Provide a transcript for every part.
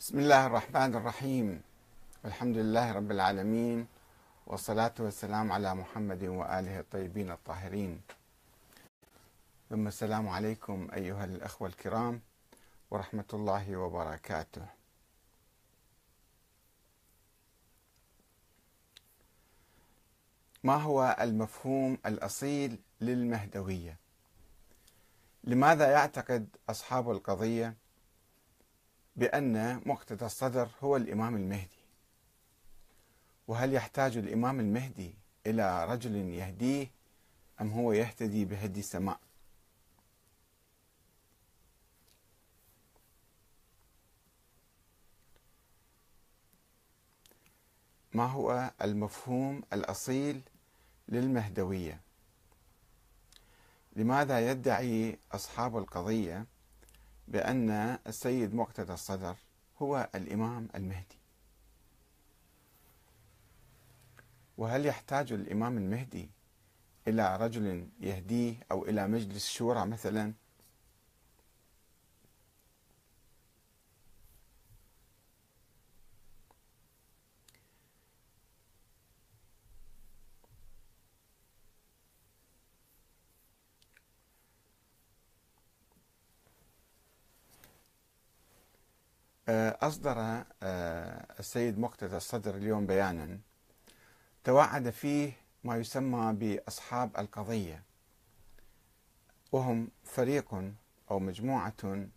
بسم الله الرحمن الرحيم. والحمد لله رب العالمين والصلاة والسلام على محمد وآله الطيبين الطاهرين. ثم السلام عليكم أيها الأخوة الكرام ورحمة الله وبركاته. ما هو المفهوم الأصيل للمهدوية؟ لماذا يعتقد أصحاب القضية بأن مقتدى الصدر هو الإمام المهدي. وهل يحتاج الإمام المهدي إلى رجل يهديه أم هو يهتدي بهدي السماء؟ ما هو المفهوم الأصيل للمهدوية؟ لماذا يدعي أصحاب القضية بأن السيد مقتدى الصدر هو الإمام المهدي. وهل يحتاج الإمام المهدي إلى رجل يهديه أو إلى مجلس شورى مثلا؟ أصدر آه، السيد مقتدى الصدر اليوم بيانا توعد فيه ما يسمى بأصحاب القضية وهم فريق أو مجموعة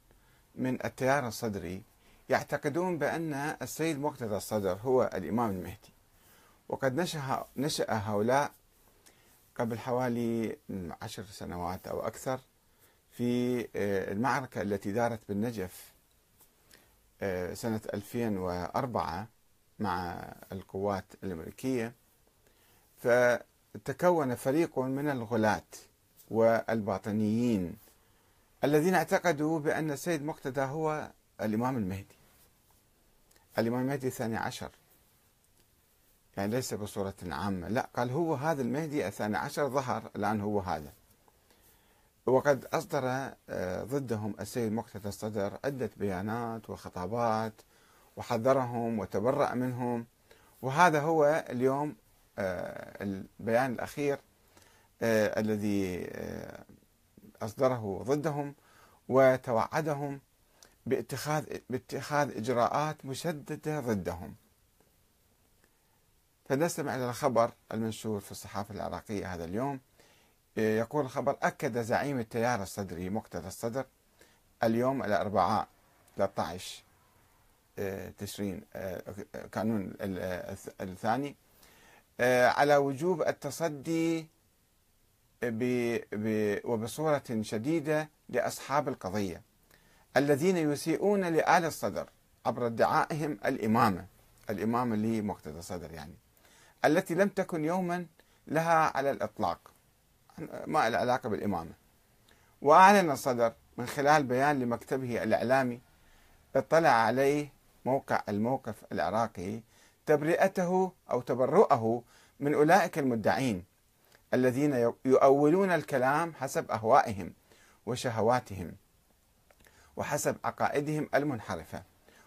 من التيار الصدري يعتقدون بأن السيد مقتدى الصدر هو الإمام المهدي. وقد نشأ, نشأ هؤلاء قبل حوالي عشر سنوات أو أكثر في آه، المعركة التي دارت بالنجف آه، سنة 2004 مع القوات الأمريكية. فتكون فريق من الغلاة والباطنيين الذين اعتقدوا بأن السيد مقتدى هو الإمام المهدي. الإمام المهدي الثاني عشر. يعني ليس بصورة عامة. لا قال هو هذا المهدي الثاني عشر ظهر الآن هو هذا. وقد أصدر آه، ضدهم السيد مقتدى الصدر عدة بيانات وخطابات وحذرهم وتبرأ منهم. وهذا هو اليوم آه، البيان الأخير آه، الذي أصدره ضدهم وتوعدهم باتخاذ باتخاذ إجراءات مشددة ضدهم. فنستمع إلى الخبر المنشور في الصحافة العراقية هذا اليوم. يقول الخبر أكد زعيم التيار الصدري مقتدى الصدر اليوم الأربعاء 13 آه، تشرين آه، كانون الثاني آه، على وجوب التصدي وبصورة شديدة لأصحاب القضية الذين يسيئون لآل الصدر عبر ادعائهم الإمامة الإمامة لمقتدى الصدر يعني التي لم تكن يوما لها على الإطلاق. ما له علاقة بالإمامة. وأعلن الصدر من خلال بيان لمكتبه الإعلامي اطلع عليه موقع الموقف العراقي تبرئته أو تبرؤه من أولئك المدعين الذين يؤولون الكلام حسب أهوائهم وشهواتهم وحسب عقائدهم المنحرفة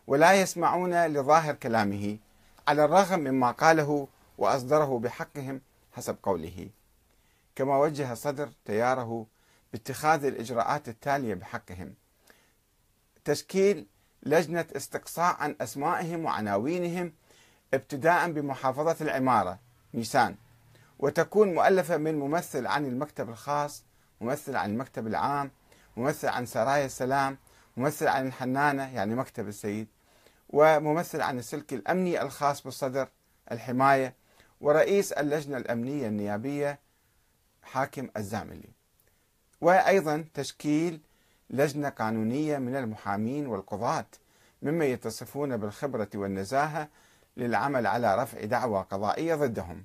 ولا يسمعون لظاهر كلامه على الرغم مما قاله وأصدره بحقهم حسب قوله. كما وجه صدر تياره باتخاذ الإجراءات التالية بحقهم. تشكيل لجنة استقصاء عن أسمائهم وعناوينهم ابتداء بمحافظة العمارة نيسان. وتكون مؤلفة من ممثل عن المكتب الخاص ممثل عن المكتب العام ممثل عن سرايا السلام ممثل عن الحنانة يعني مكتب السيد وممثل عن السلك الأمني الخاص بالصدر الحماية ورئيس اللجنة الأمنية النيابية حاكم الزاملي وأيضا تشكيل لجنة قانونية من المحامين والقضاة ممن يتصفون بالخبرة والنزاهة للعمل على رفع دعوى قضائية ضدهم.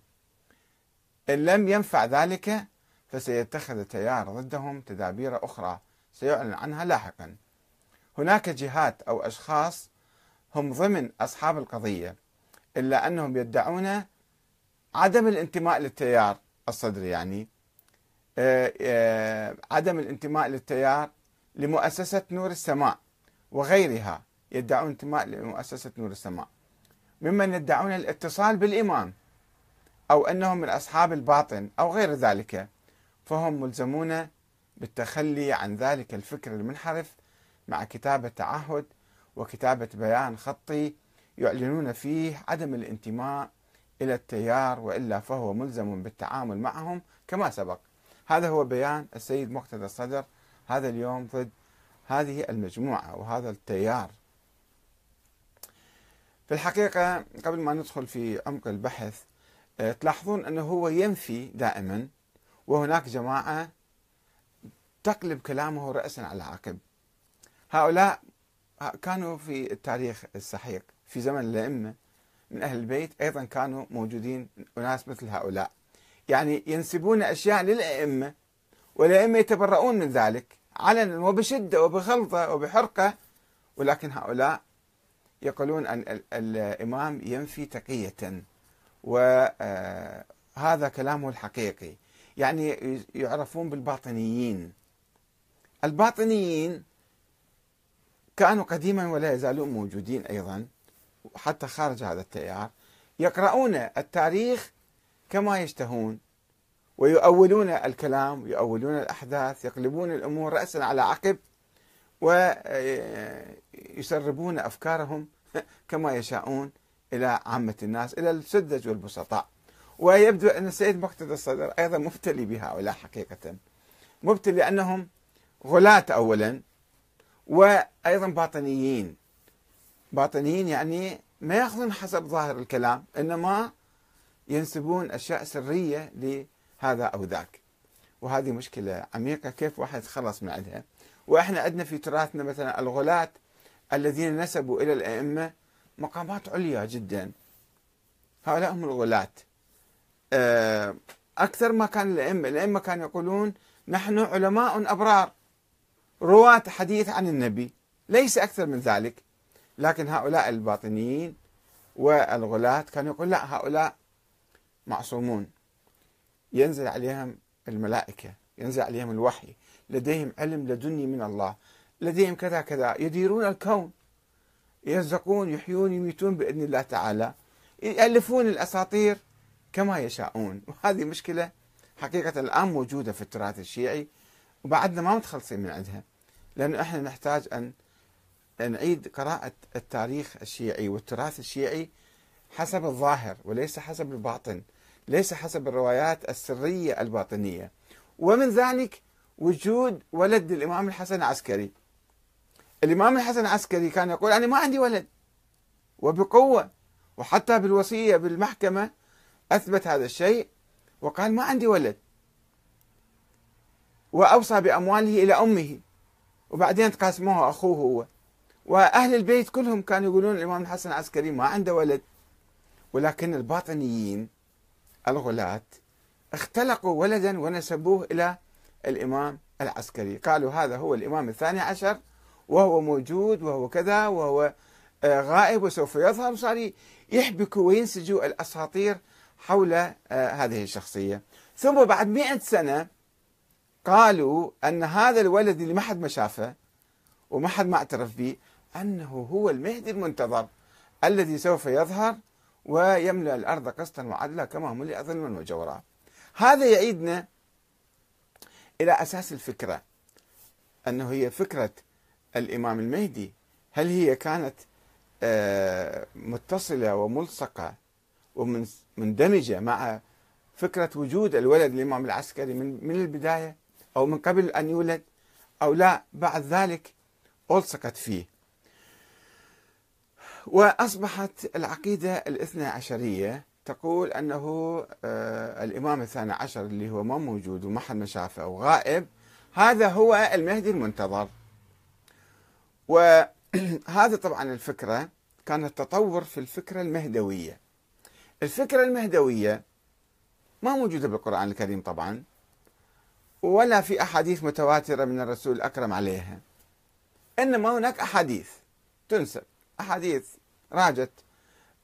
إن لم ينفع ذلك فسيتخذ التيار ضدهم تدابير أخرى سيعلن عنها لاحقا. هناك جهات أو أشخاص هم ضمن أصحاب القضية إلا أنهم يدعون عدم الانتماء للتيار الصدري يعني عدم الانتماء للتيار لمؤسسة نور السماء وغيرها يدعون انتماء لمؤسسة نور السماء. ممن يدعون الاتصال بالإمام أو أنهم من أصحاب الباطن أو غير ذلك فهم ملزمون بالتخلي عن ذلك الفكر المنحرف مع كتابة تعهد وكتابة بيان خطي يعلنون فيه عدم الانتماء إلى التيار وإلا فهو ملزم بالتعامل معهم كما سبق. هذا هو بيان السيد مقتدى الصدر هذا اليوم ضد هذه المجموعة وهذا التيار. في الحقيقة قبل ما ندخل في عمق البحث آه، تلاحظون أنه هو ينفي دائما وهناك جماعة تقلب كلامه رأسا على عقب هؤلاء كانوا في التاريخ السحيق في زمن الأئمة. من أهل البيت أيضا كانوا موجودين أناس مثل هؤلاء. يعني ينسبون أشياء للأئمة والأئمة يتبرؤون من ذلك علنا وبشدة وبخلطة وبحرقة. ولكن هؤلاء يقولون أن الإمام ينفي تقية وهذا كلامه الحقيقي. يعني يعرفون بالباطنيين. الباطنيين كانوا قديما ولا يزالون موجودين أيضا حتى خارج هذا التيار. يقرؤون التاريخ كما يشتهون. ويؤولون الكلام يؤولون الأحداث يقلبون الأمور رأسا على عقب ويسربون أفكارهم كما يشاءون إلى عامة الناس إلى السذج والبسطاء. ويبدو أن السيد مقتدى الصدر أيضا مبتلي بهؤلاء حقيقة. مبتلي لأنهم غلاة أولا وأيضا باطنيين. باطنيين يعني ما يأخذون حسب ظاهر الكلام إنما ينسبون أشياء سرية لهذا أو ذاك. وهذه مشكلة عميقة. كيف واحد يتخلص من عندها؟ وإحنا عندنا في تراثنا مثلا الغلاة الذين نسبوا إلى الأئمة مقامات عليا جدا. هؤلاء هم الغلاة. آه، أكثر ما كان الأئمة الأئمة كانوا يقولون نحن علماء أبرار. رواة حديث عن النبي. ليس أكثر من ذلك. لكن هؤلاء الباطنيين والغلاة كانوا يقول لا هؤلاء معصومون. ينزل عليهم الملائكة ينزل عليهم الوحي. لديهم علم لدني من الله. لديهم كذا كذا. يديرون الكون. يرزقون يحيون يميتون بإذن الله تعالى. يألفون الأساطير كما يشاءون. وهذه مشكلة حقيقة الآن موجودة في التراث الشيعي. وبعدنا ما متخلصين من عندها. لأنه إحنا نحتاج أن نعيد قراءة التاريخ الشيعي والتراث الشيعي حسب الظاهر وليس حسب الباطن ليس حسب الروايات السرية الباطنية. ومن ذلك وجود ولد الإمام الحسن العسكري. الإمام الحسن العسكري كان يقول أنا ما عندي ولد. وبقوة وحتى بالوصية بالمحكمة أثبت هذا الشيء وقال ما عندي ولد. وأوصى بأمواله إلى أمه. وبعدين تقاسموها أخوه هو. وأهل البيت كلهم كانوا يقولون الإمام الحسن العسكري ما عنده ولد. ولكن الباطنيين الغلاة اختلقوا ولدا ونسبوه إلى الإمام العسكري. قالوا هذا هو الإمام الثاني عشر وهو موجود وهو كذا وهو آه، غائب وسوف يظهر. وصار يحبكوا وينسجوا الأساطير حول آه، هذه الشخصية. ثم بعد مئة سنة قالوا أن هذا الولد اللي ما حد ما شافه وما حد ما اعترف به أنه هو المهدي المنتظر الذي سوف يظهر ويملأ الأرض قسطا وعدلا كما ملئ ظلما وجورا. هذا يعيدنا إلى أساس الفكرة أنه هي فكرة الإمام المهدي. هل هي كانت آه، متصلة وملصقة ومندمجة مع فكرة وجود الولد الإمام العسكري من من البداية أو من قبل أن يولد أو لا بعد ذلك ألصقت فيه؟ وأصبحت العقيدة الاثنى عشرية تقول أنه آه، الإمام الثاني عشر اللي هو ما موجود وما حد شافه أو غائب هذا هو المهدي المنتظر. وهذا طبعا الفكرة كانت تطور في الفكرة المهدوية. الفكرة المهدوية ما موجودة بالقرآن الكريم طبعا ولا في أحاديث متواترة من الرسول الأكرم عليها. إنما هناك أحاديث تنسب. أحاديث راجت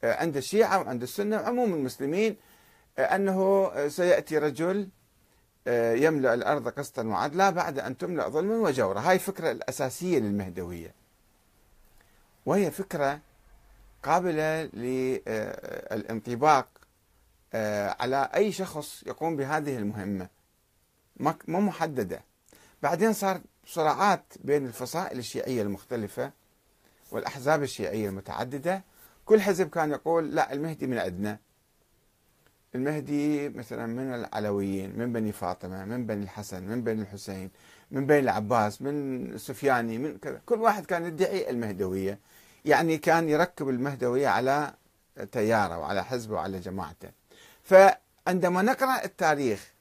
آه، عند الشيعة وعند السنة وعموم المسلمين آه، أنه سيأتي رجل آه، يملأ الأرض قسطا وعدلا بعد أن تملأ ظلما وجورا هاي الفكرة الأساسية للمهدوية. وهي فكرة قابلة للانطباق آه، على أي شخص يقوم بهذه المهمة. مو محددة. بعدين صار صراعات بين الفصائل الشيعية المختلفة. والأحزاب الشيعية المتعددة كل حزب كان يقول لا المهدي من عندنا المهدي مثلا من العلويين من بني فاطمة من بني الحسن من بني الحسين من بني العباس من سفياني من كذا. كل واحد كان يدعي المهدوية. يعني كان يركب المهدوية على تياره وعلى حزبه وعلى جماعته. فعندما نقرأ التاريخ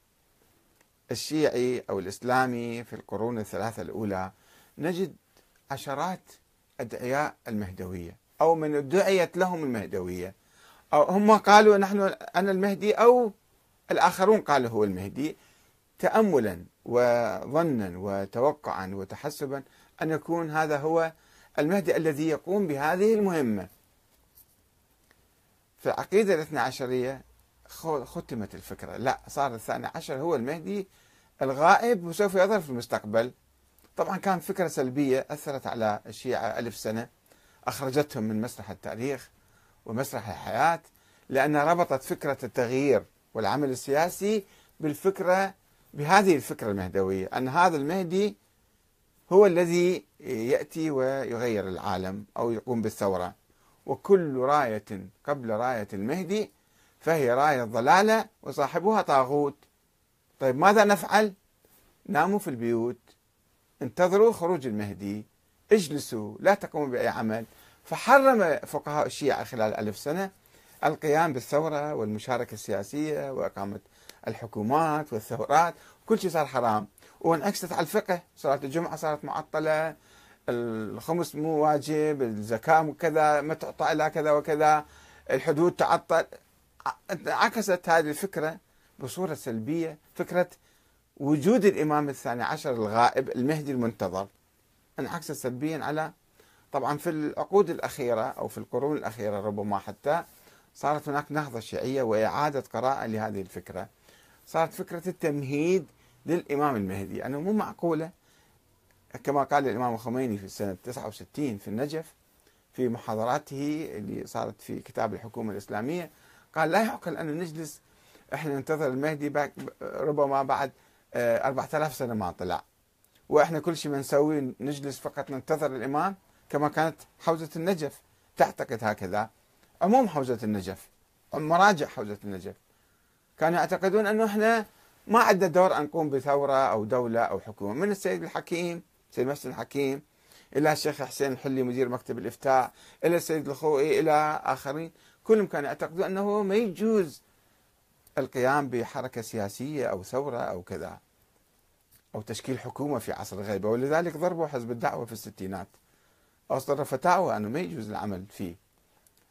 الشيعي أو الإسلامي في القرون الثلاثة الأولى نجد عشرات أدعياء المهدوية أو من ادعيت لهم المهدوية. أو هم قالوا نحن أنا المهدي أو الآخرون قالوا هو المهدي. تأملا وظنا وتوقعا وتحسبا أن يكون هذا هو المهدي الذي يقوم بهذه المهمة. في العقيدة الاثنى عشرية ختمت الفكرة. لا صار الثاني عشر هو المهدي الغائب وسوف يظهر في المستقبل. طبعا كان فكرة سلبية أثرت على الشيعة ألف سنة أخرجتهم من مسرح التاريخ ومسرح الحياة لأنها ربطت فكرة التغيير والعمل السياسي بالفكرة بهذه الفكرة المهدوية أن هذا المهدي هو الذي يأتي ويغير العالم أو يقوم بالثورة. وكل راية قبل راية المهدي فهي راية ضلالة وصاحبها طاغوت. طيب ماذا نفعل؟ ناموا في البيوت انتظروا خروج المهدي اجلسوا لا تقوموا بأي عمل. فحرم فقهاء الشيعة خلال ألف سنة القيام بالثورة والمشاركة السياسية وإقامة الحكومات والثورات. كل شيء صار حرام. وانعكست على الفقه صلاة الجمعة صارت معطلة. الخمس مو واجب الزكاة مو كذا ما تعطى إلا كذا وكذا الحدود تعطل. انعكست هذه الفكرة بصورة سلبية فكرة وجود الإمام الثاني عشر الغائب المهدي المنتظر انعكست سلبيا على طبعا في العقود الأخيرة أو في القرون الأخيرة ربما حتى صارت هناك نهضة شيعية وإعادة قراءة لهذه الفكرة. صارت فكرة التمهيد للإمام المهدي. أنه مو معقولة كما قال الإمام الخميني في سنة 69 في النجف في محاضراته اللي صارت في كتاب الحكومة الإسلامية قال لا يعقل أن نجلس إحنا ننتظر المهدي ربما بعد 4000 آه، سنة ما طلع. وإحنا كل شيء بنسوي نجلس فقط ننتظر الإمام كما كانت حوزة النجف تعتقد هكذا. عموم حوزة النجف مراجع حوزة النجف. كانوا يعتقدون أنه إحنا ما عندنا دور أن نقوم بثورة أو دولة أو حكومة. من السيد الحكيم سيد محسن الحكيم إلى الشيخ حسين الحلي مدير مكتب الإفتاء إلى السيد الخوئي إلى آخرين. كلهم كانوا يعتقدون أنه ما يجوز القيام بحركة سياسية أو ثورة أو كذا. أو تشكيل حكومة في عصر الغيبة ولذلك ضربوا حزب الدعوة في الستينات. أصدر فتاوى أنه ما يجوز العمل فيه.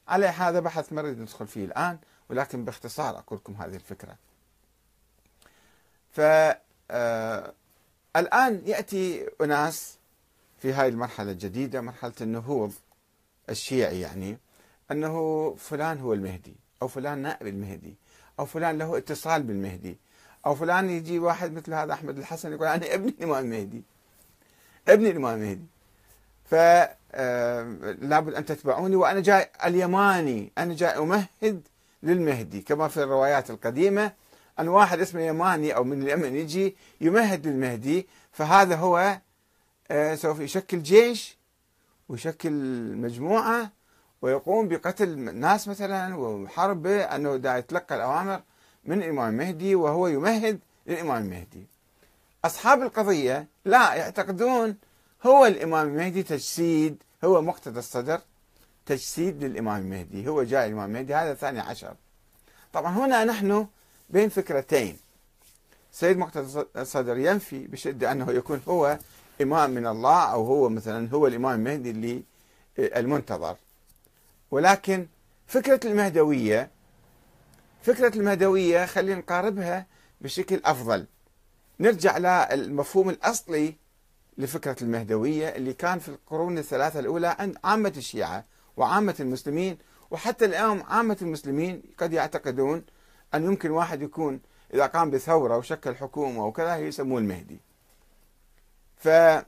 على هذا بحث ما ندخل فيه الآن ولكن باختصار أقول لكم هذه الفكرة. ف آه، الآن يأتي أناس في هذه المرحلة الجديدة مرحلة النهوض الشيعي يعني أنه فلان هو المهدي أو فلان نائب المهدي أو فلان له اتصال بالمهدي. أو فلان يجي واحد مثل هذا أحمد الحسن يقول أنا ابن الإمام المهدي ابن الإمام المهدي فلابد آه، أن تتبعوني وأنا جاي اليماني. أنا جاي أمهد للمهدي. كما في الروايات القديمة أن واحد اسمه يماني أو من اليمن يجي يمهد للمهدي. فهذا هو آه، سوف يشكل جيش ويشكل مجموعة ويقوم بقتل ناس مثلا وحرب أنه دا يتلقى الأوامر. من الإمام المهدي وهو يمهد للإمام المهدي أصحاب القضية لا يعتقدون هو الإمام المهدي تجسيد هو مقتدى الصدر تجسيد للإمام المهدي هو جاء الإمام المهدي هذا الثاني عشر. طبعا هنا نحن بين فكرتين. سيد مقتدى الصدر ينفي بشدة أنه يكون هو إمام من الله أو هو مثلا هو الإمام المهدي اللي المنتظر ولكن فكرة المهدوية فكرة المهدوية خلينا نقاربها بشكل أفضل. نرجع للمفهوم الأصلي لفكرة المهدوية اللي كان في القرون الثلاثة الأولى عند عامة الشيعة وعامة المسلمين وحتى اليوم عامة المسلمين قد يعتقدون أن يمكن واحد يكون إذا قام بثورة وشكل حكومة وكذا يسموه المهدي. فإذا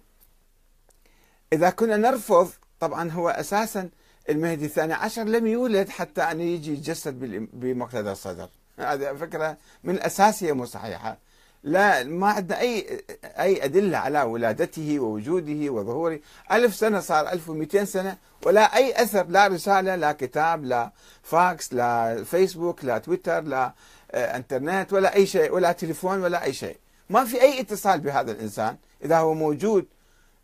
كنا نرفض طبعا هو أساسا المهدي الثاني عشر لم يولد حتى أن يجي يتجسد بمقتدى الصدر. هذه فكرة من الأساس هي مو صحيحة. لا ما عندنا أي أي أدلة على ولادته ووجوده وظهوره. ألف سنة صار 1200 سنة ولا أي أثر لا رسالة لا كتاب لا فاكس لا فيسبوك لا تويتر لا آه، إنترنت ولا أي شيء ولا تليفون ولا أي شيء. ما في أي اتصال بهذا الإنسان. إذا هو موجود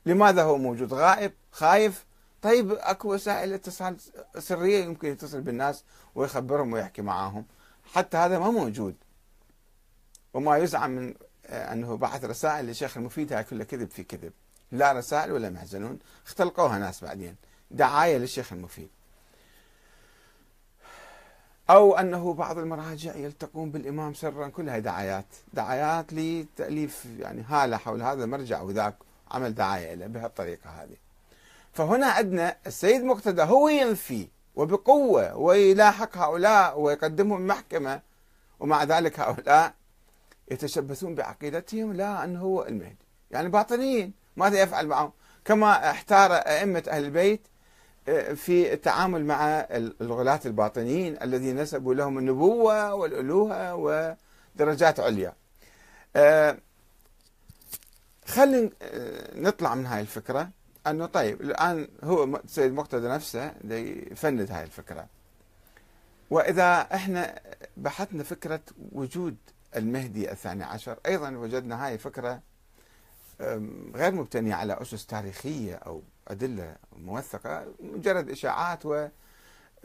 لماذا هو موجود؟ غائب خايف طيب أكو وسائل اتصال سرية يمكن يتصل بالناس ويخبرهم ويحكي معاهم. حتى هذا ما موجود. وما يزعم من آه، أنه بعث رسائل للشيخ المفيد هاي كلها كذب في كذب. لا رسائل ولا محزنون. اختلقوها ناس بعدين. دعاية للشيخ المفيد. أو أنه بعض المراجع يلتقون بالإمام سرا. كلها دعايات. دعايات لتأليف يعني هالة حول هذا المرجع وذاك عمل دعاية له بهالطريقة هذه. فهنا عندنا السيد مقتدى هو ينفي وبقوة ويلاحق هؤلاء ويقدمهم محكمه ومع ذلك هؤلاء يتشبثون بعقيدتهم لا أنه هو المهدي. يعني باطنيين ماذا يفعل معهم؟ كما احتار أئمة أهل البيت آه، في التعامل مع الغلاة الباطنيين الذين نسبوا لهم النبوة والألوهة ودرجات عليا. آه، خلينا آه، نطلع من هاي الفكرة. أنه طيب الآن هو سيد مقتدى نفسه يفند هاي الفكرة. وإذا إحنا بحثنا فكرة وجود المهدي الثاني عشر أيضا وجدنا هاي فكرة غير مبتنية على أسس تاريخية أو أدلة موثقة مجرد إشاعات و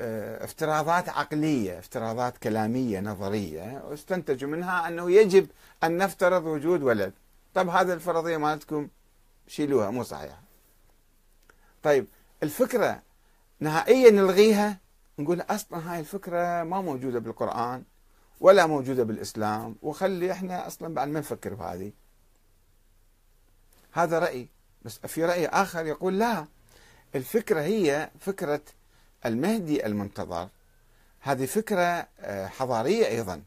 آه، افتراضات عقلية افتراضات كلامية نظرية واستنتجوا منها أنه يجب أن نفترض وجود ولد. طب هذه الفرضية مالتكم شيلوها مو صحيحة طيب الفكرة نهائيا نلغيها؟ نقول أصلا هاي الفكرة ما موجودة بالقرآن ولا موجودة بالإسلام وخلي إحنا أصلا بعد ما نفكر بهذه. هذا رأي بس في رأي آخر يقول لا الفكرة هي فكرة المهدي المنتظر. هذه فكرة آه، حضارية أيضا.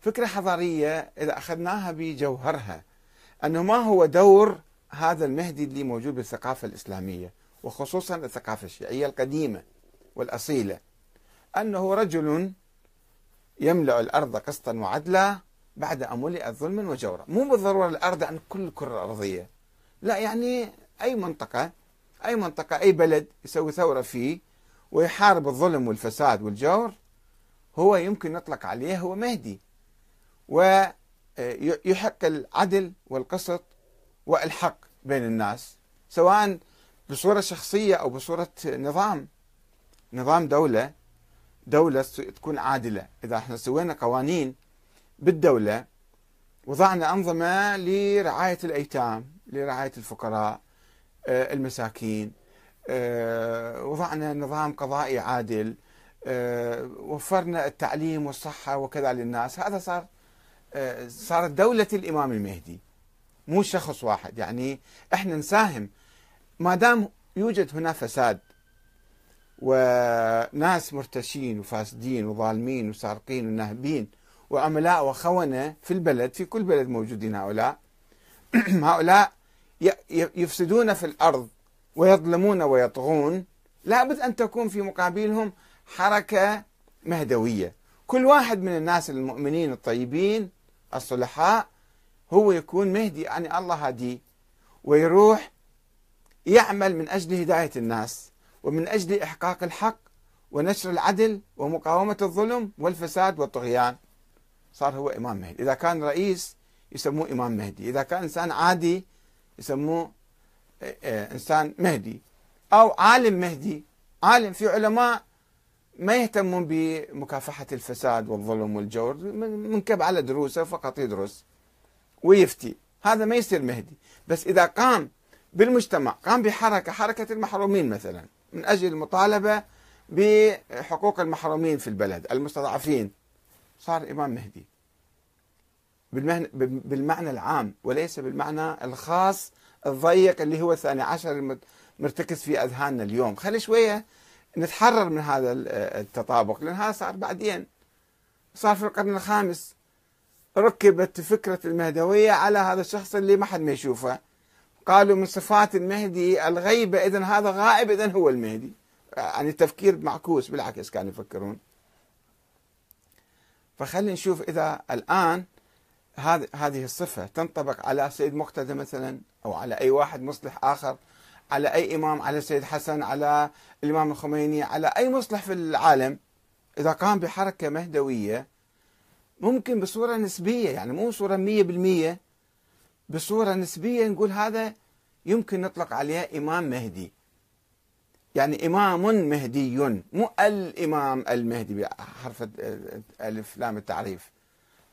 فكرة حضارية إذا أخذناها بجوهرها أنه ما هو دور هذا المهدي اللي موجود بالثقافة الإسلامية. وخصوصا الثقافة الشيعية القديمة والأصيلة أنه رجل يملأ الأرض قسطا وعدلا بعد أن ملئت ظلما وجورا. مو بالضرورة الأرض عن كل الكرة الأرضية. لا يعني أي منطقة أي منطقة أي بلد يسوي ثورة فيه ويحارب الظلم والفساد والجور هو يمكن نطلق عليه هو مهدي. ويحق العدل والقسط والحق بين الناس سواء بصورة شخصية أو بصورة نظام. نظام دولة دولة تكون عادلة. إذا إحنا سوينا قوانين بالدولة وضعنا أنظمة لرعاية الأيتام لرعاية الفقراء آه، المساكين آه، وضعنا نظام قضائي عادل آه، وفرنا التعليم والصحة وكذا للناس. هذا صار صارت دولة الإمام المهدي مو شخص واحد. يعني إحنا نساهم ما دام يوجد هنا فساد وناس مرتشين وفاسدين وظالمين وسارقين ونهبين وعملاء وخونة في البلد في كل بلد موجودين هؤلاء هؤلاء يفسدون في الأرض ويظلمون ويطغون. لابد أن تكون في مقابلهم حركة مهدوية. كل واحد من الناس المؤمنين الطيبين الصلحاء هو يكون مهدي يعني الله هديه ويروح يعمل من أجل هداية الناس ومن أجل إحقاق الحق ونشر العدل ومقاومة الظلم والفساد والطغيان. صار هو إمام مهدي. إذا كان رئيس يسموه إمام مهدي. إذا كان إنسان عادي يسموه آه، آه، إنسان مهدي. أو عالم مهدي. عالم في علماء ما يهتمون بمكافحة الفساد والظلم والجور. منكب على دروسه فقط يدرس ويفتي. هذا ما يصير مهدي. بس إذا قام بالمجتمع قام بحركة حركة المحرومين مثلا من أجل المطالبة بحقوق المحرومين في البلد المستضعفين. صار إمام مهدي. بالمعنى العام وليس بالمعنى الخاص الضيق اللي هو الثاني عشر مرتكز في أذهاننا اليوم. خلي شوية نتحرر من هذا التطابق لأن هذا صار بعدين. صار في القرن الخامس. ركبت فكرة المهدوية على هذا الشخص اللي ما حد ما يشوفه. قالوا من صفات المهدي الغيبة إذا هذا غائب إذا هو المهدي. يعني التفكير معكوس بالعكس كانوا يفكرون. فخلينا نشوف إذا الآن هذه الصفة تنطبق على سيد مقتدى مثلا أو على أي واحد مصلح آخر على أي إمام على سيد حسن على الإمام الخميني على أي مصلح في العالم. إذا قام بحركة مهدوية ممكن بصورة نسبية يعني مو صورة مية بالمية بصورة نسبية نقول هذا يمكن نطلق عليه إمام مهدي. يعني إمام مهدي مو الإمام المهدي بحرف ألف لام التعريف.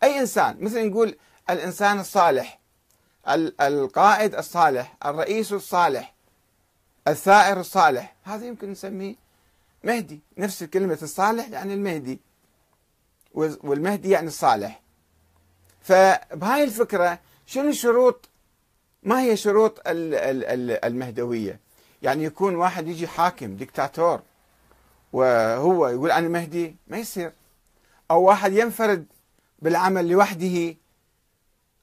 أي إنسان مثل نقول الإنسان الصالح القائد الصالح الرئيس الصالح الثائر الصالح. هذا يمكن نسميه مهدي. نفس كلمة الصالح يعني المهدي. والمهدي يعني الصالح. فبهاي الفكرة شنو الشروط ما هي شروط المهدوية؟ يعني يكون واحد يجي حاكم ديكتاتور وهو يقول أنا مهدي ما يصير. أو واحد ينفرد بالعمل لوحده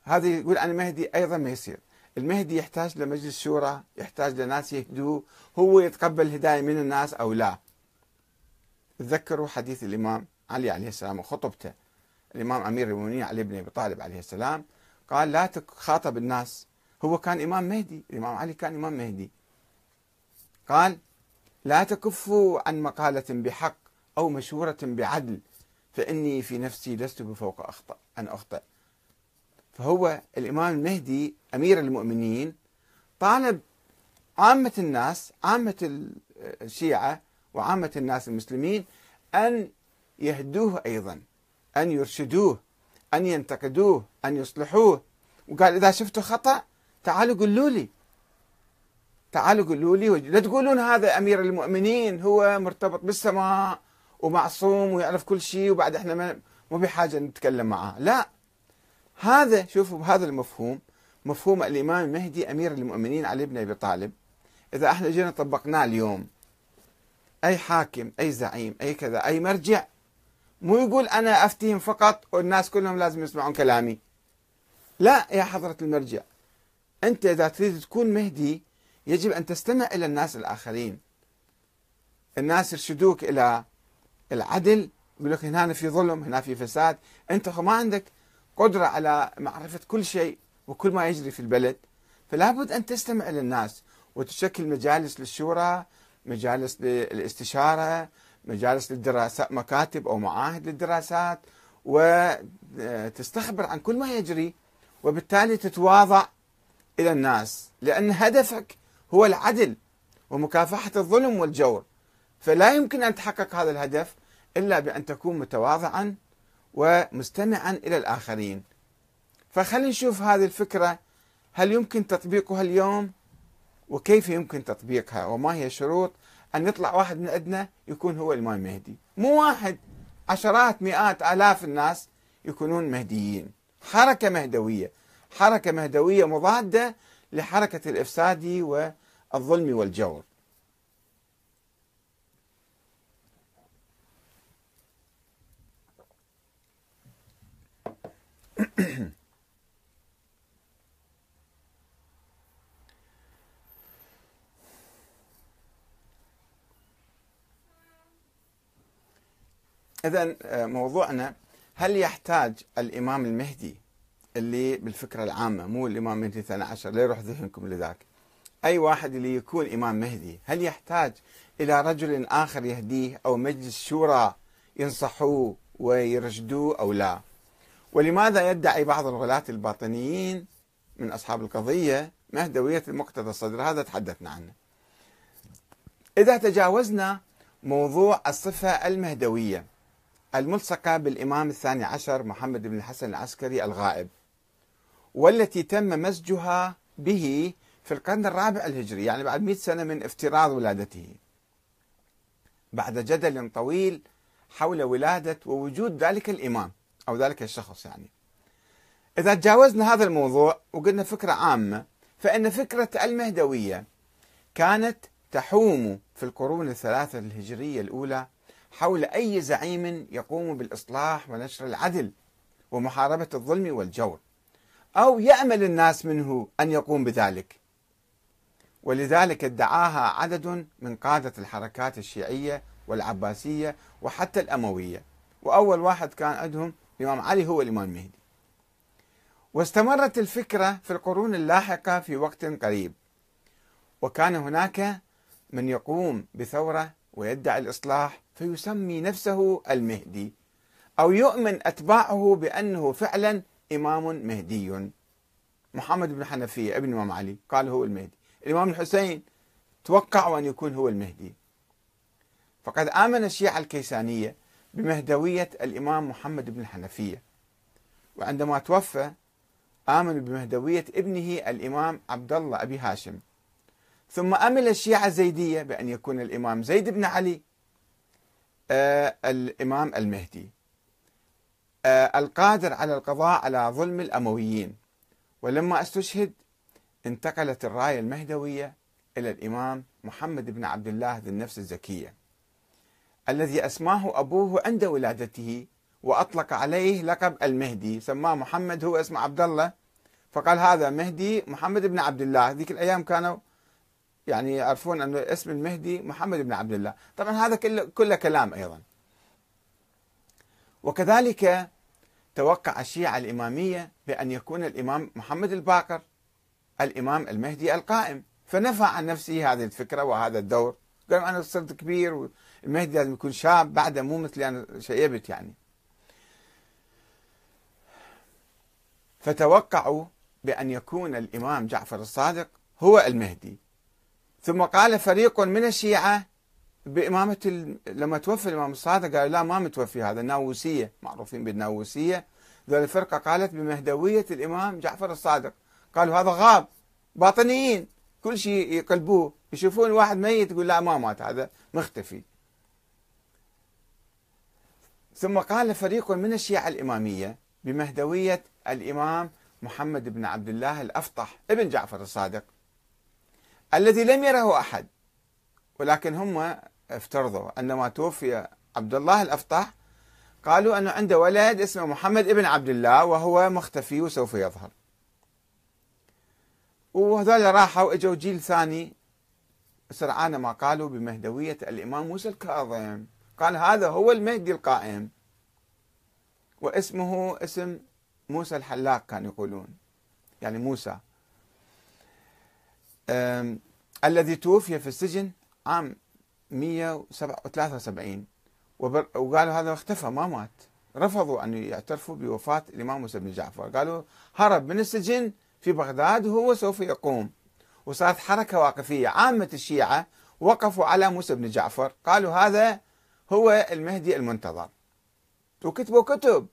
هذا يقول أنا مهدي أيضا ما يصير. المهدي يحتاج لمجلس شورى يحتاج لناس يهدوه هو يتقبل هداية من الناس أو لا. تذكروا حديث الإمام علي عليه السلام وخطبته. الإمام أمير المؤمنين علي بن أبي طالب عليه السلام قال لا تخاطب الناس. هو كان إمام مهدي الإمام علي كان إمام مهدي. قال لا تكفوا عن مقالة بحق أو مشورة بعدل فإني في نفسي لست بفوق أخطأ أن أخطأ. فهو الإمام المهدي أمير المؤمنين طالب عامة الناس عامة الشيعة وعامة الناس المسلمين أن يهدوه أيضا أن يرشدوه. أن ينتقدوه أن يصلحوه. وقال إذا شفتوا خطأ تعالوا قولوا لي. تعالوا قولوا لي. لا تقولون هذا أمير المؤمنين هو مرتبط بالسماء ومعصوم ويعرف كل شيء وبعد إحنا مو بحاجة نتكلم معاه. لا. هذا شوفوا هذا المفهوم مفهوم الإمام المهدي أمير المؤمنين علي بن أبي طالب. إذا إحنا جينا طبقناه اليوم أي حاكم أي زعيم أي كذا أي مرجع مو يقول أنا أفتيهم فقط والناس كلهم لازم يسمعون كلامي. لا يا حضرة المرجع أنت إذا تريد تكون مهدي يجب أن تستمع إلى الناس الآخرين. الناس يرشدوك إلى العدل يقول لك هنا في ظلم هنا في فساد. أنت ما عندك قدرة على معرفة كل شيء وكل ما يجري في البلد. فلا بد أن تستمع إلى الناس وتشكل مجالس للشورى مجالس للاستشارة مجالس للدراسة مكاتب أو معاهد للدراسات وتستخبر عن كل ما يجري وبالتالي تتواضع إلى الناس لأن هدفك هو العدل ومكافحة الظلم والجور. فلا يمكن أن تحقق هذا الهدف إلا بأن تكون متواضعا ومستمعا إلى الآخرين. فخلينا نشوف هذه الفكرة هل يمكن تطبيقها اليوم؟ وكيف يمكن تطبيقها؟ وما هي الشروط؟ أن يطلع واحد من عندنا يكون هو الإمام المهدي مو واحد عشرات مئات آلاف الناس يكونون مهديين. حركة مهدوية. حركة مهدوية مضادة لحركة الإفساد والظلم والجور. إذا آه، موضوعنا هل يحتاج الإمام المهدي اللي بالفكرة العامة مو الإمام المهدي الثاني عشر لا يروح ذهنكم لذاك أي واحد اللي يكون إمام مهدي هل يحتاج إلى رجل آخر يهديه أو مجلس شورى ينصحوه ويرشدوه أو لا؟ ولماذا يدعي بعض الغلاة الباطنيين من أصحاب القضية مهدوية المقتدى الصدر؟ هذا تحدثنا عنه. إذا تجاوزنا موضوع الصفة المهدوية الملصقة بالإمام الثاني عشر محمد بن الحسن العسكري الغائب والتي تم مزجها به في القرن الرابع الهجري يعني بعد مئة سنة من افتراض ولادته. بعد جدل طويل حول ولادة ووجود ذلك الإمام أو ذلك الشخص يعني. إذا تجاوزنا هذا الموضوع وقلنا فكرة عامة فإن فكرة المهدوية كانت تحوم في القرون الثلاثة الهجرية الأولى حول أي زعيم يقوم بالإصلاح ونشر العدل ومحاربة الظلم والجور أو يأمل الناس منه أن يقوم بذلك. ولذلك ادعاها عدد من قادة الحركات الشيعية والعباسية وحتى الأموية. وأول واحد كان عندهم الإمام علي هو الإمام المهدي. واستمرت الفكرة في القرون اللاحقة في وقت قريب. وكان هناك من يقوم بثورة ويدعي الإصلاح فيسمي نفسه المهدي أو يؤمن أتباعه بأنه فعلا إمام مهدي. محمد بن حنفية ابن الإمام علي قال هو المهدي. الإمام الحسين توقعوا أن يكون هو المهدي. فقد آمن الشيعة الكيسانية بمهدوية الإمام محمد بن الحنفية وعندما توفى آمنوا بمهدوية ابنه الإمام عبد الله أبي هاشم. ثم أمل الشيعة الزيدية بأن يكون الإمام زيد بن علي آه الإمام المهدي آه القادر على القضاء على ظلم الأمويين. ولما استشهد انتقلت الراية المهدوية إلى الإمام محمد بن عبد الله ذي النفس الزكية الذي أسماه أبوه عند ولادته وأطلق عليه لقب المهدي سماه محمد هو اسمه عبد الله. فقال هذا مهدي محمد بن عبد الله. ذيك الأيام كانوا يعني يعرفون أن اسم المهدي محمد بن عبد الله. طبعا هذا كله, كلام أيضا. وكذلك توقع الشيعة الإمامية بأن يكون الإمام محمد الباقر الإمام المهدي القائم. فنفى عن نفسه هذه الفكرة وهذا الدور. قال أنا صرت كبير والمهدي لازم يكون شاب بعده مو مثلي أنا شيبت يعني. فتوقعوا بأن يكون الإمام جعفر الصادق هو المهدي. ثم قال فريق من الشيعة بإمامة ال... لما توفي الإمام الصادق قالوا لا ما متوفي هذا الناووسية معروفين بالناووسية. ذول الفرقة قالت بمهدوية الإمام جعفر الصادق. قالوا هذا غاب باطنيين كل شيء يقلبوه يشوفون واحد ميت يقول لا ما مات هذا مختفي. ثم قال فريق من الشيعة الإمامية بمهدوية الإمام محمد بن عبد الله الأفطح ابن جعفر الصادق. الذي لم يره أحد. ولكن هم افترضوا عندما توفي عبد الله الأفطح قالوا أنه عنده ولد اسمه محمد ابن عبد الله وهو مختفي وسوف يظهر. وهذول راحوا إجوا جيل ثاني سرعان ما قالوا بمهدوية الإمام موسى الكاظم. قال هذا هو المهدي القائم. واسمه اسم موسى الحلاق كانوا يقولون. يعني موسى. الذي توفي في السجن عام 173 وقالوا هذا اختفى ما مات. رفضوا أن يعترفوا بوفاة الإمام موسى بن جعفر. قالوا هرب من السجن في بغداد وهو سوف يقوم. وصارت حركة واقفية. عامة الشيعة وقفوا على موسى بن جعفر. قالوا هذا هو المهدي المنتظر. وكتبوا كتب.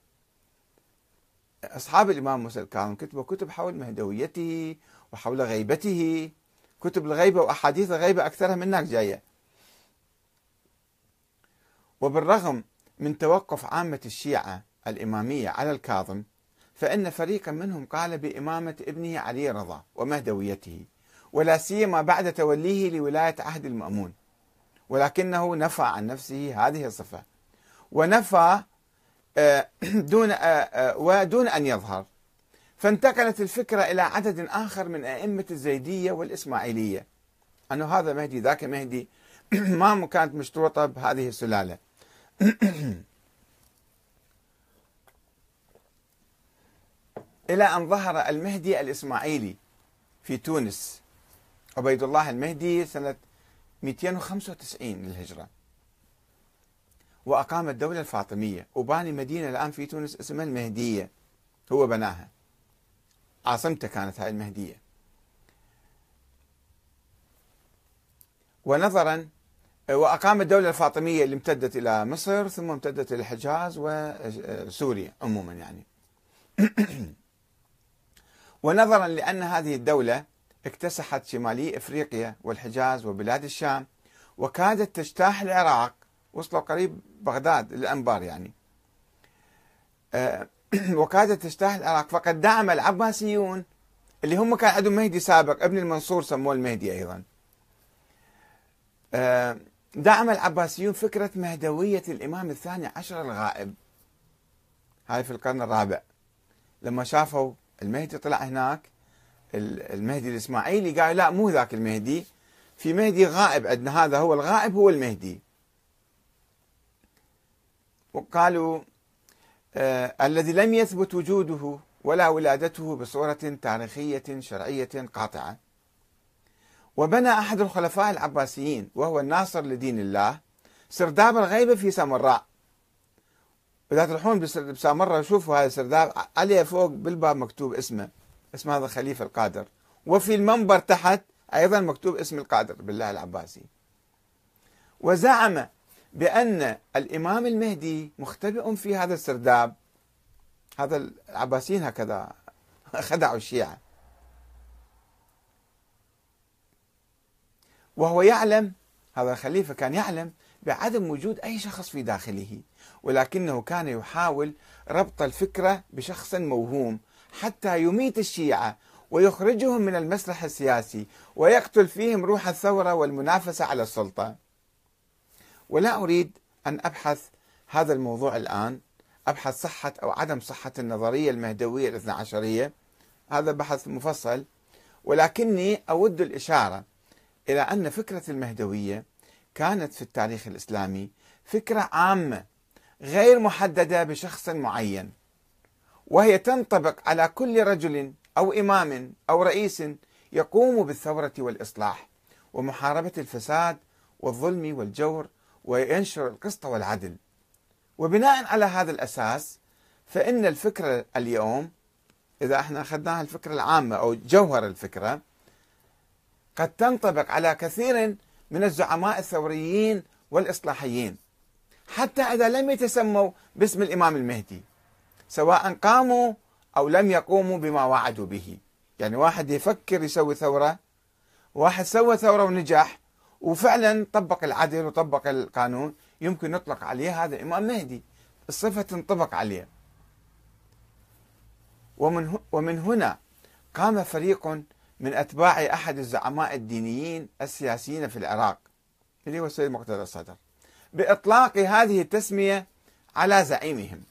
أصحاب الإمام موسى الكاظم كتبوا كتب حول مهدويته وحول غيبته. كتب الغيبة وأحاديث الغيبة أكثرها من هناك جاية. وبالرغم من توقف عامة الشيعة الإمامية على الكاظم فإن فريقا منهم قال بإمامة ابنه علي رضا ومهدويته ولا سيما بعد توليه لولاية عهد المأمون. ولكنه نفى عن نفسه هذه الصفة. ونفى آه، دون آه، آه، ودون أن يظهر. فانتقلت الفكرة إلى عدد آخر من أئمة الزيدية والإسماعيلية. أنه هذا مهدي ذاك مهدي ما كانت مشروطة بهذه السلالة. إلى أن ظهر المهدي الإسماعيلي في تونس عبيد الله المهدي سنة 295 للهجرة. وأقام الدولة الفاطمية وباني مدينة الآن في تونس اسمها المهدية هو بناها. عاصمته كانت هاي المهدية. ونظرا وأقام الدولة الفاطمية اللي امتدت إلى مصر ثم امتدت إلى الحجاز وسوريا عموما يعني. ونظرا لأن هذه الدولة اكتسحت شمالي إفريقيا والحجاز وبلاد الشام وكادت تجتاح العراق وصلوا قريب بغداد الانبار يعني. آه، وكادت تجتاح العراق. فقد دعم العباسيون اللي هم كان عندهم مهدي سابق ابن المنصور سموه المهدي أيضا. آه، دعم العباسيون فكرة مهدوية الإمام الثاني عشر الغائب. هاي في القرن الرابع. لما شافوا المهدي طلع هناك المهدي الإسماعيلي قال لا مو ذاك المهدي. في مهدي غائب عندنا هذا هو الغائب هو المهدي. وقالوا الذي لم يثبت وجوده ولا ولادته بصورة تاريخية شرعية قاطعة. وبنى أحد الخلفاء العباسيين وهو الناصر لدين الله سرداب الغيبة في سامراء. إذا تروحون بسامراء شوفوا هذا السرداب عليه فوق بالباب مكتوب اسمه اسم هذا الخليفة القادر. وفي المنبر تحت أيضا مكتوب اسم القادر بالله العباسي. وزعم بأن الإمام المهدي مختبئ في هذا السرداب. هذا العباسيين هكذا خدعوا الشيعة. وهو يعلم هذا الخليفة كان يعلم بعدم وجود أي شخص في داخله ولكنه كان يحاول ربط الفكرة بشخص موهوم حتى يميت الشيعة ويخرجهم من المسرح السياسي ويقتل فيهم روح الثورة والمنافسة على السلطة. ولا أريد أن أبحث هذا الموضوع الآن أبحث صحة أو عدم صحة النظرية المهدوية الاثنى عشرية. هذا بحث مفصل. ولكني أود الإشارة إلى أن فكرة المهدوية كانت في التاريخ الإسلامي فكرة عامة غير محددة بشخص معين. وهي تنطبق على كل رجل أو إمام أو رئيس يقوم بالثورة والإصلاح ومحاربة الفساد والظلم والجور وينشر القسط والعدل. وبناء على هذا الأساس فإن الفكرة اليوم إذا إحنا أخذناها الفكرة العامة أو جوهر الفكرة قد تنطبق على كثير من الزعماء الثوريين والإصلاحيين. حتى إذا لم يتسموا باسم الإمام المهدي سواء قاموا أو لم يقوموا بما وعدوا به. يعني واحد يفكر يسوي ثورة واحد سوى ثورة ونجح وفعلا طبق العدل وطبق القانون يمكن نطلق عليه هذا إمام مهدي. الصفة تنطبق عليه. ومن ومن هنا قام فريق من أتباع أحد الزعماء الدينيين السياسيين في العراق اللي هو السيد مقتدى الصدر بإطلاق هذه التسمية على زعيمهم.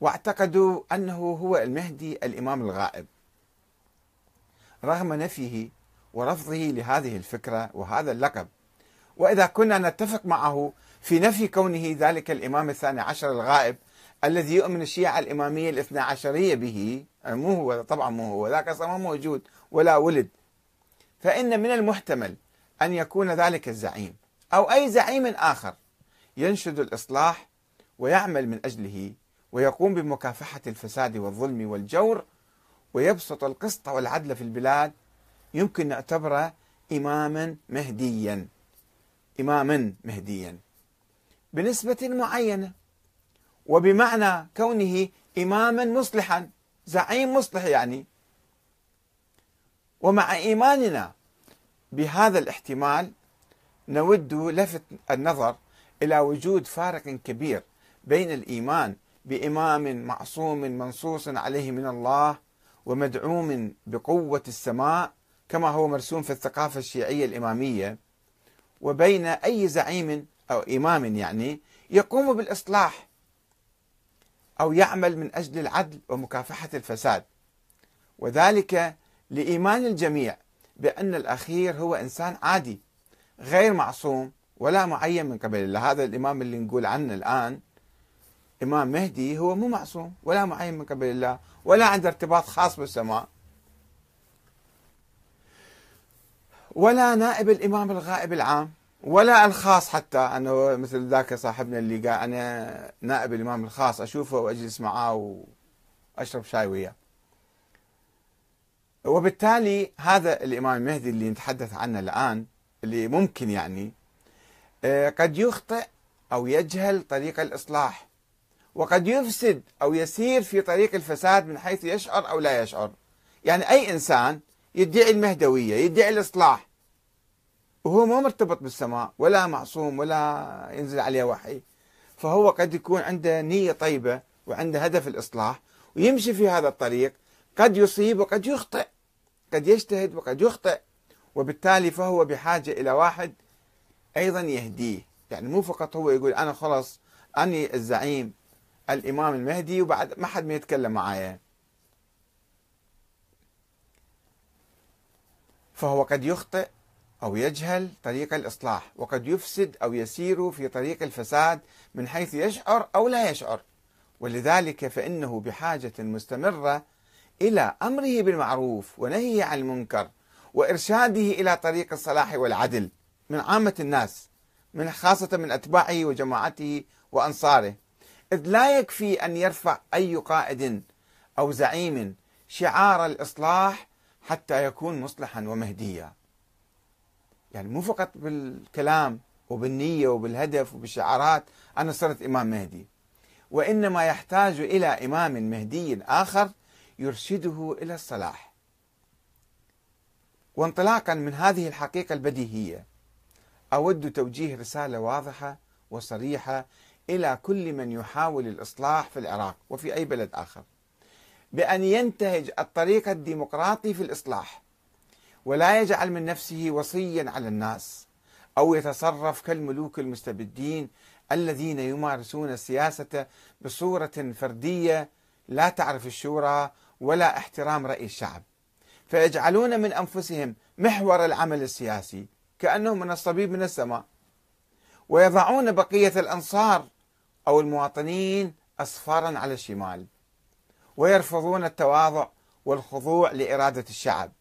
واعتقدوا أنه هو المهدي الإمام الغائب. رغم نفيه ورفضه لهذه الفكرة وهذا اللقب. وإذا كنا نتفق معه في نفي كونه ذلك الإمام الثاني عشر الغائب الذي يؤمن الشيعة الإمامية الاثنى عشرية به مو هو طبعا مو هو ذاك أصلا موجود ولا ولد. فإن من المحتمل أن يكون ذلك الزعيم أو أي زعيم آخر ينشد الإصلاح ويعمل من أجله ويقوم بمكافحة الفساد والظلم والجور ويبسط القسط والعدل في البلاد يمكن نعتبره إماما مهديا. إماما مهديا. بنسبة معينة. وبمعنى كونه إماما مصلحا. زعيم مصلح يعني. ومع إيماننا بهذا الاحتمال نود لفت النظر إلى وجود فارق كبير بين الإيمان بإمام معصوم منصوص عليه من الله ومدعوم بقوة السماء كما هو مرسوم في الثقافة الشيعية الإمامية وبين أي زعيم أو إمام يعني يقوم بالإصلاح أو يعمل من أجل العدل ومكافحة الفساد. وذلك لإيمان الجميع بأن الأخير هو إنسان عادي غير معصوم ولا معين من قبل الله. هذا الإمام اللي نقول عنه الآن إمام مهدي هو مو معصوم ولا معين من قبل الله ولا عنده ارتباط خاص بالسماء. ولا نائب الإمام الغائب العام ولا الخاص حتى. أنه مثل ذاك صاحبنا اللي قال أنا نائب الإمام الخاص أشوفه وأجلس معاه وأشرب شاي وياه. وبالتالي هذا الإمام المهدي اللي نتحدث عنه الآن اللي ممكن يعني آه، قد يخطئ أو يجهل طريق الإصلاح وقد يفسد أو يسير في طريق الفساد من حيث يشعر أو لا يشعر. يعني أي إنسان يدعي المهدوية يدعي الإصلاح. وهو ما مرتبط بالسماء ولا معصوم ولا ينزل عليه وحي. فهو قد يكون عنده نية طيبة وعنده هدف الإصلاح ويمشي في هذا الطريق. قد يصيب وقد يخطئ. قد يجتهد وقد يخطئ. وبالتالي فهو بحاجة إلى واحد أيضا يهديه. يعني مو فقط هو يقول أنا خلص أني الزعيم الإمام المهدي وبعد ما حد ما يتكلم معايا. فهو قد يخطئ أو يجهل طريق الإصلاح وقد يفسد أو يسير في طريق الفساد من حيث يشعر أو لا يشعر. ولذلك فإنه بحاجة مستمرة إلى أمره بالمعروف ونهيه عن المنكر وإرشاده إلى طريق الصلاح والعدل من عامة الناس من خاصة من أتباعه وجماعته وأنصاره. إذ لا يكفي أن يرفع أي قائد أو زعيم شعار الإصلاح حتى يكون مصلحا ومهديا. يعني مو فقط بالكلام وبالنية وبالهدف وبالشعارات أنا صرت إمام مهدي. وإنما يحتاج إلى إمام مهدي آخر يرشده إلى الصلاح. وانطلاقا من هذه الحقيقة البديهية أود توجيه رسالة واضحة وصريحة إلى كل من يحاول الإصلاح في العراق وفي أي بلد آخر. بأن ينتهج الطريق الديمقراطي في الإصلاح ولا يجعل من نفسه وصيا على الناس أو يتصرف كالملوك المستبدين الذين يمارسون السياسة بصورة فردية لا تعرف الشورى ولا احترام رأي الشعب. فيجعلون من أنفسهم محور العمل السياسي كأنهم من الصبيب من السماء ويضعون بقية الأنصار أو المواطنين أصفارا على الشمال. ويرفضون التواضع والخضوع لإرادة الشعب.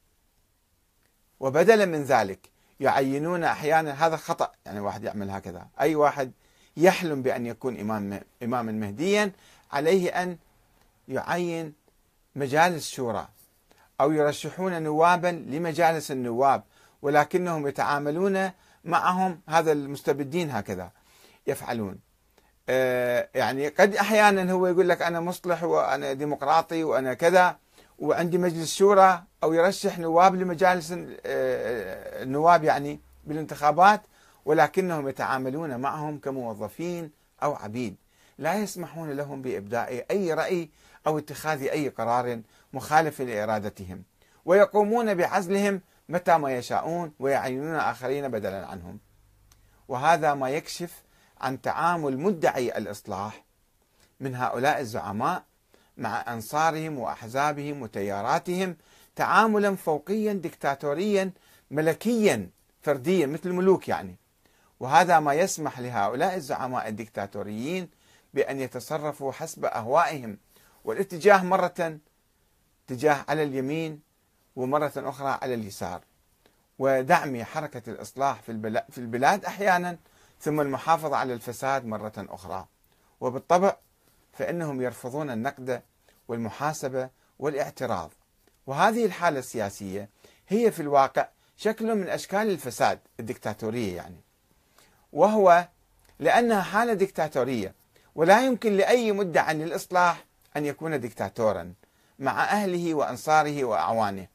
وبدلا من ذلك يعينون أحيانا هذا خطأ يعني واحد يعمل هكذا. أي واحد يحلم بأن يكون إمام إماما مهديا عليه أن يعين مجالس شورى أو يرشحون نوابا لمجالس النواب ولكنهم يتعاملون معهم هذا المستبدين هكذا يفعلون. يعني قد أحيانا هو يقول لك أنا مصلح وأنا ديمقراطي وأنا كذا وعندي مجلس شورى أو يرشح نواب لمجالس آه، النواب يعني بالانتخابات ولكنهم يتعاملون معهم كموظفين أو عبيد. لا يسمحون لهم بابداء أي رأي أو اتخاذ أي قرار مخالف لإرادتهم ويقومون بعزلهم متى ما يشاءون ويعينون آخرين بدلا عنهم. وهذا ما يكشف عن تعامل مدعي الإصلاح من هؤلاء الزعماء مع أنصارهم وأحزابهم وتياراتهم تعاملا فوقيا دكتاتوريا ملكيا فرديا مثل الملوك يعني. وهذا ما يسمح لهؤلاء الزعماء الدكتاتوريين بأن يتصرفوا حسب أهوائهم. والاتجاه مرة اتجاه على اليمين ومرة أخرى على اليسار. ودعم حركة الإصلاح في البلاد أحيانا ثم المحافظة على الفساد مرة أخرى. وبالطبع فإنهم يرفضون النقد والمحاسبة والاعتراض. وهذه الحالة السياسية هي في الواقع شكل من أشكال الفساد الدكتاتورية يعني. وهو لأنها حالة دكتاتورية ولا يمكن لأي مدعى للإصلاح أن يكون دكتاتورا مع أهله وأنصاره وأعوانه.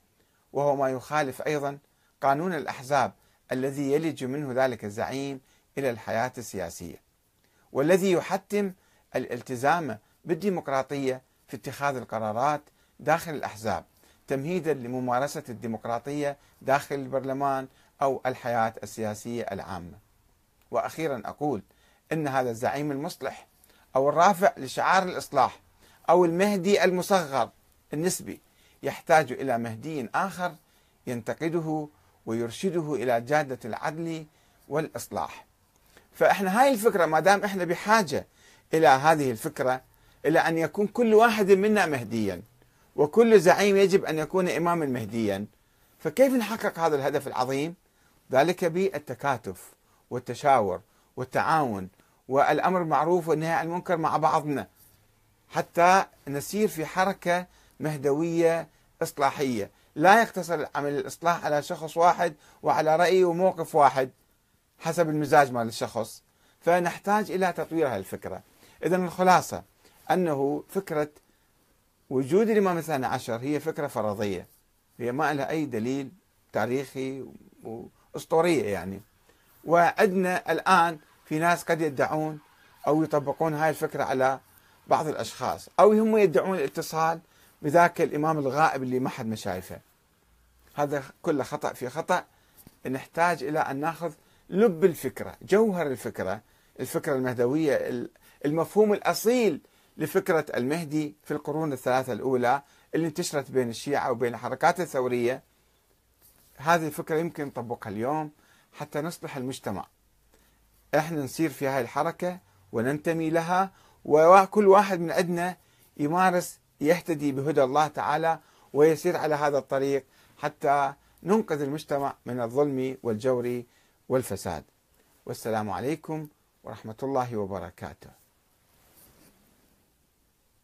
وهو ما يخالف أيضا قانون الأحزاب الذي يلج منه ذلك الزعيم إلى الحياة السياسية والذي يحتم الالتزام بالديمقراطية في اتخاذ القرارات داخل الأحزاب تمهيدا لممارسة الديمقراطية داخل البرلمان أو الحياة السياسية العامة. وأخيرا أقول إن هذا الزعيم المصلح أو الرافع لشعار الإصلاح أو المهدي المصغر النسبي يحتاج إلى مهدي آخر ينتقده ويرشده إلى جادة العدل والإصلاح. فإحنا هاي الفكرة ما دام إحنا بحاجة إلى هذه الفكرة إلى أن يكون كل واحد منا مهديا وكل زعيم يجب أن يكون اماما مهديا فكيف نحقق هذا الهدف العظيم؟ ذلك بالتكاتف والتشاور والتعاون والأمر بالمعروف والنهي عن المنكر مع بعضنا حتى نسير في حركة مهدوية إصلاحية لا يقتصر عمل الإصلاح على شخص واحد وعلى رأي وموقف واحد حسب المزاج مال الشخص فنحتاج إلى تطوير هذه الفكرة إذا الخلاصة أنه فكرة وجود الإمام الثاني عشر هي فكرة فرضية. هي ما لها أي دليل تاريخي وأسطورية يعني. وعندنا الآن في ناس قد يدعون أو يطبقون هاي الفكرة على بعض الأشخاص أو هم يدعون الاتصال بذاك الإمام الغائب اللي ما حد ما شايفه. هذا كله خطأ في خطأ. نحتاج إلى أن نأخذ لب الفكرة جوهر الفكرة الفكرة المهدوية المفهوم الأصيل لفكرة المهدي في القرون الثلاثة الأولى اللي انتشرت بين الشيعة وبين الحركات الثورية. هذه الفكرة يمكن نطبقها اليوم حتى نصلح المجتمع. إحنا نصير في هاي الحركة وننتمي لها وكل واحد من عندنا يمارس يهتدي بهدى الله تعالى ويسير على هذا الطريق حتى ننقذ المجتمع من الظلم والجور والفساد. والسلام عليكم ورحمة الله وبركاته.